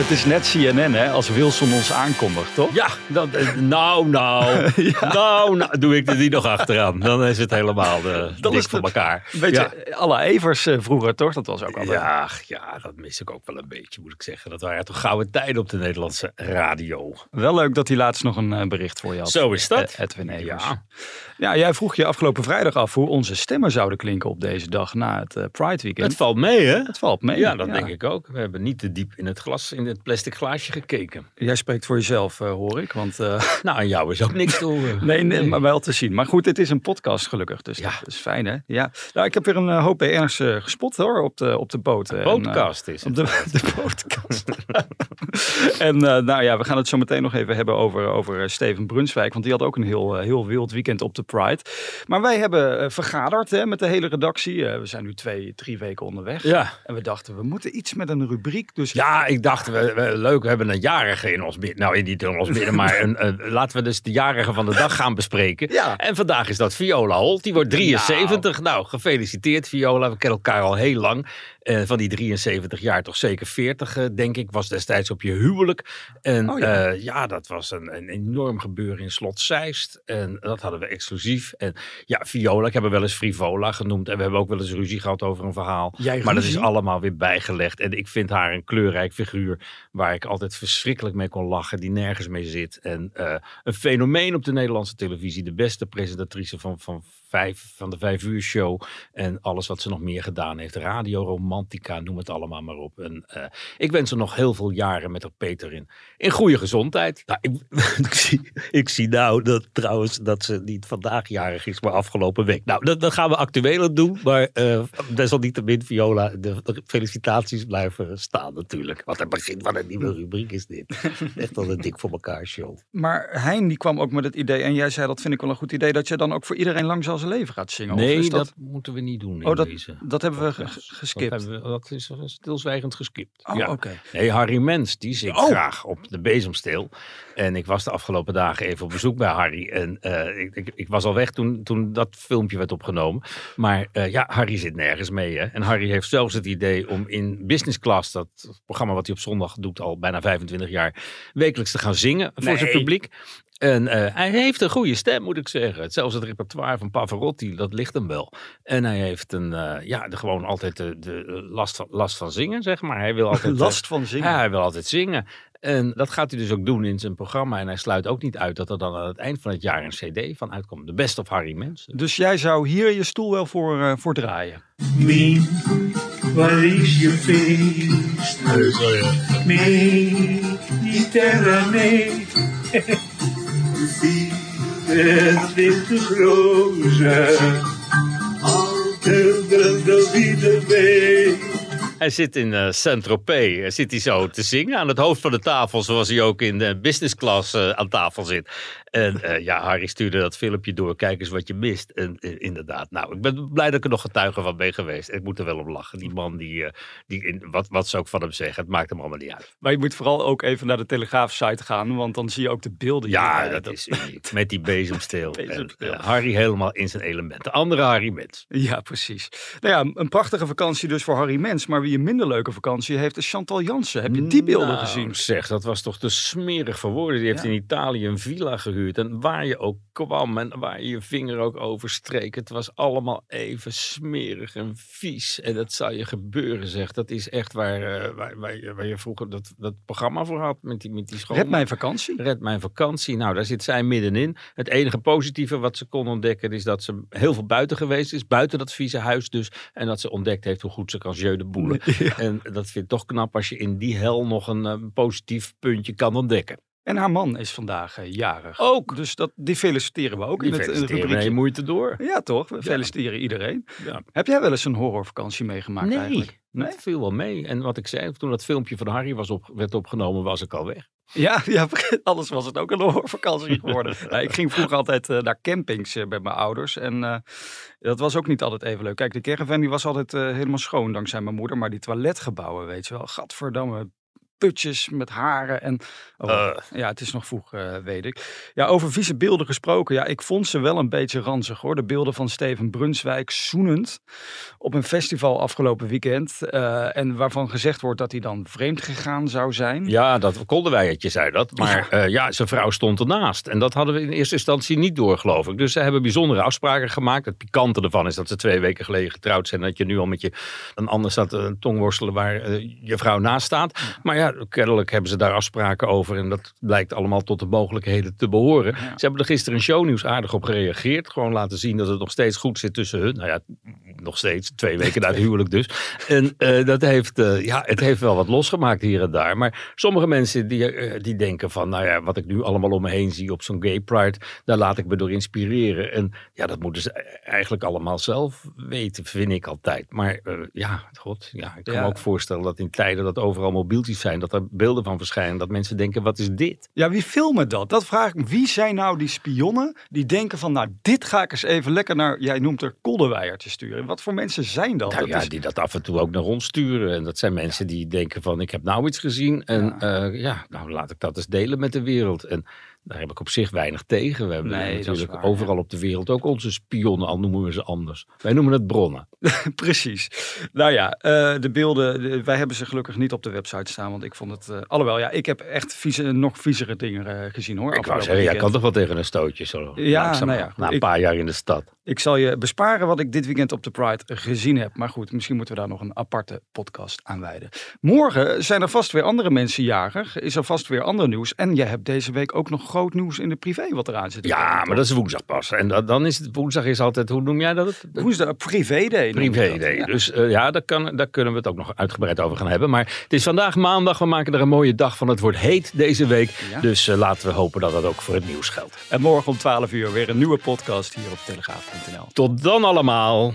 Het is net CNN, hè, als Wilson ons aankondigt, toch? Ja, eh, nou, nou, nou, nou, doe ik er die nog achteraan. Dan is het helemaal de, dik is voor het- elkaar. Weet ja. je, alle Evers eh, vroeger, toch? Dat was ook altijd... Ja, ja, dat mis ik ook wel een beetje, moet ik zeggen. Dat waren toch gouden tijden op de Nederlandse radio. Wel leuk dat hij laatst nog een eh, bericht voor je had. Zo is dat. Eh, Edwin Evers. Ja. Ja, jij vroeg je afgelopen vrijdag af hoe onze stemmen zouden klinken op deze dag na het eh, Pride Weekend. Het valt mee, hè? Het valt mee. Ja, dat denk ik ook. We hebben niet te diep in het glas, in het plastic glaasje gekeken. Jij spreekt voor jezelf, eh, hoor ik. Want eh, Nou, aan jou is ook niks te horen. nee, nee, maar wel te zien. Maar goed, het is een podcast gelukkig. Dus Ja. dat is fijn, hè? Ja. Nou, ik heb weer een eh, hoop eh, gespot, hoor, op de, op de boot. En, eh, Podcast is Op de, de podcast. en nou ja, we gaan het zo meteen nog even hebben over, over Steven Brunswijk. Want die had ook een heel, heel wild weekend op de Pride. Maar wij hebben vergaderd hè, met de hele redactie. We zijn nu twee, drie weken onderweg. Ja. En we dachten, we moeten iets met een rubriek. Dus Ja, ik dacht, we, we- leuk, we hebben een jarige in ons midden. Nou, niet in ons midden, maar een, laten we dus de jarige van de dag gaan bespreken. Ja. En vandaag is dat Viola Holt. Die wordt 73. Nou, gefeliciteerd Viola. We kennen elkaar al heel lang. Eh, van die 73 jaar toch zeker 40, eh, denk ik. Was destijds op je huwelijk. En Oh, ja, ja. ja dat was een, een enorm gebeuren in Slot Zeist. En dat hadden we exclusief. En ja, Viola, ik heb haar wel eens Frivola genoemd. En we hebben ook wel eens ruzie gehad over een verhaal. Jij maar dat is allemaal weer bijgelegd. En ik vind haar een kleurrijk figuur. Waar ik altijd verschrikkelijk mee kon lachen. Die nergens mee zit. En eh, een fenomeen op de Nederlandse televisie. De beste presentatrice van, van, vijf, van de vijf uur show. En alles wat ze nog meer gedaan heeft. Radio, romantica, noem het allemaal maar op. En eh, ik wens er nog heel veel jaren met haar Peter in. In goede gezondheid. Nou, ik, ik, zie, ik zie nou dat trouwens dat ze niet vandaag jarig is, maar afgelopen week. Nou, dat, dat gaan we actueler doen. Maar eh desalniettemin, Viola, de, de felicitaties blijven staan natuurlijk. Want het begin van een nieuwe rubriek is dit. Echt al een dik voor elkaar show. Maar Hein die kwam ook met het idee, en jij zei dat vind ik wel een goed idee, dat je dan ook voor iedereen lang zal zijn leven gaat zingen. Of Nee, is dat, moeten we niet doen in Oh, dat, deze dat hebben we geskipt. Dat, hebben we, dat is stilzwijgend geskipt. Oh, ja. oké. Nee, Harry Mens, die zingt Oh. graag op de bezemsteel. En ik was de afgelopen dagen even op bezoek bij Harry. En eh, ik, ik, ik was al weg toen, toen dat filmpje werd opgenomen. Maar eh, ja, Harry zit nergens mee. Hè? En Harry heeft zelfs het idee om in Business Class, dat programma wat hij op zondag doet al bijna 25 jaar, wekelijks te gaan zingen voor zijn publiek. En eh, hij heeft een goede stem, moet ik zeggen. Zelfs het repertoire van Pavarotti, dat ligt hem wel. En hij heeft een, eh, ja, de, gewoon altijd de, de last, van, last van zingen, zeg maar. Hij wil altijd, eh, Last van zingen. ja, hij wil altijd zingen. En dat gaat hij dus ook doen in zijn programma. En hij sluit ook niet uit dat er dan aan het eind van het jaar een cd van uitkomt. De Best of Harry Mens. Dus jij zou hier je stoel wel voor, eh, voor draaien. Waar is je feest? vidas desde longe. Tão grande a vida vem. Hij zit in eh Saint-Tropez. Hij Zit hij zo te zingen aan het hoofd van de tafel. Zoals hij ook in de business class eh, aan tafel zit. En eh, ja, Harry stuurde dat filmpje door. Kijk eens wat je mist. En inderdaad, nou, ik ben blij dat ik er nog getuige van ben geweest. Ik moet er wel om lachen. Die man, die, die in, wat, wat ze ook van hem zeggen, het maakt hem allemaal niet uit. Maar je moet vooral ook even naar de Telegraaf-site gaan, want dan zie je ook de beelden. Ja, hier. dat is uniek. Met die bezemsteel. Harry helemaal in zijn element. De andere Harry Mens. Ja, precies. Nou ja, een prachtige vakantie dus voor Harry Mens. Maar wie een minder leuke vakantie heeft, is Chantal Jansen. Heb je die beelden Nou, gezien? Zeg, dat was toch te smerig voor woorden. Die heeft Ja. in Italië een villa gehuurd. En waar je ook kwam en waar je je vinger ook over streek. Het was allemaal even smerig en vies. En dat zou je gebeuren, zeg. Dat is echt waar, eh, waar, waar, je, waar je vroeger dat, dat programma voor had met die, met die school. Red mijn vakantie. Red mijn vakantie. Nou, daar zit zij middenin. Het enige positieve wat ze kon ontdekken is dat ze heel veel buiten geweest is. Buiten dat vieze huis dus. En dat ze ontdekt heeft hoe goed ze kan jeu de boelen. En dat vind ik toch knap als je in die hel nog een eh, positief puntje kan ontdekken. En haar man is vandaag eh, jarig. Ook. Dus dat, die feliciteren we ook Die in het, rubriekje. nee, moeite door. Ja, toch? We feliciteren iedereen. Ja. Heb jij wel eens een horrorvakantie meegemaakt Nee, eigenlijk? Nee? dat viel wel mee. En wat ik zei, toen dat filmpje van Harry was op, werd opgenomen, was ik al weg. Ja, ja, alles was het ook een horrorvakantie geworden. Nou, ik ging vroeger altijd eh, naar campings eh, met mijn ouders. En eh, dat was ook niet altijd even leuk. Kijk, de caravan die was altijd helemaal schoon dankzij mijn moeder. Maar die toiletgebouwen, weet je wel. Gadverdamme, putjes met haren. En, oh, Eh. Ja, het is nog vroeg, eh, weet ik. Ja, over vieze beelden gesproken. Ja, ik vond ze wel een beetje ranzig hoor. De beelden van Steven Brunswijk zoenend op een festival afgelopen weekend. eh, en waarvan gezegd wordt dat hij dan vreemd gegaan zou zijn. Ja, dat Kolderweiertje zei dat. Maar ja. ja, zijn vrouw stond ernaast. En dat hadden we in eerste instantie niet door, geloof ik. Dus ze hebben bijzondere afspraken gemaakt. Het pikante ervan is dat ze twee weken geleden getrouwd zijn. Dat je nu al met je dan anders staat een tongworstelen waar je vrouw naast staat. Maar ja, kennelijk hebben ze daar afspraken over. En dat blijkt allemaal tot de mogelijkheden te behoren. Ze hebben er gisteren in shownieuws aardig op gereageerd. Gewoon laten zien dat het nog steeds goed zit tussen hun. Nou ja, nog steeds. Twee weken na het huwelijk dus. En eh, dat heeft, eh, ja, het heeft wel wat losgemaakt hier en daar. Maar sommige mensen die, eh, die denken van, nou ja, wat ik nu allemaal om me heen zie op zo'n gay pride, daar laat ik me door inspireren. En ja, dat moeten ze eigenlijk allemaal zelf weten, vind ik altijd. Maar ja, god, ja, ik kan Ja. me ook voorstellen dat in tijden dat overal mobieltjes zijn, dat er beelden van verschijnen, dat mensen denken, wat is dit? Ja, wie filmen dat? Dat vraag ik me. Wie zijn nou die spionnen die denken van, nou, dit ga ik eens even lekker naar, jij noemt er Kolderweijer sturen. Wat voor mensen zijn dat? Nou dat ja, is- die dat af en toe ook naar ons sturen. En dat zijn mensen die denken van, ik heb nou iets gezien. En ja. ja, nou laat ik dat eens delen met de wereld. En daar heb ik op zich weinig tegen. We hebben Nee, natuurlijk waar, overal op de wereld ook onze spionnen, al noemen we ze anders. Wij noemen het bronnen. Precies. Nou ja, eh, de beelden, de- wij hebben ze gelukkig niet op de website staan, want ik vond het, alhoewel, ja, ik heb echt vieze, nog viezere dingen eh, gezien hoor. Ik wou zeggen, jij kan toch wel tegen een stootje zo Ja, langzaam, nou ja, goed, na een ik- paar jaar in de stad. Ik zal je besparen wat ik dit weekend op de Pride gezien heb. Maar goed, misschien moeten we daar nog een aparte podcast aan wijden. Morgen zijn er vast weer andere mensen jarig. Is er vast weer ander nieuws. En jij hebt deze week ook nog groot nieuws in de privé wat eraan zit. Ja, toch? maar dat is woensdag pas. En dat- dan is het, woensdag is altijd, hoe noem jij dat? Woensdag, privé day. Privé day. Ja. Dus eh, ja, daar, kan, daar kunnen we het ook nog uitgebreid over gaan hebben. Maar het is vandaag maandag. We maken er een mooie dag van. Het wordt heet deze week. Ja. Dus eh, laten we hopen dat dat ook voor het nieuws geldt. En morgen om 12 uur weer een nieuwe podcast hier op telegraaf.nl. Tot dan allemaal.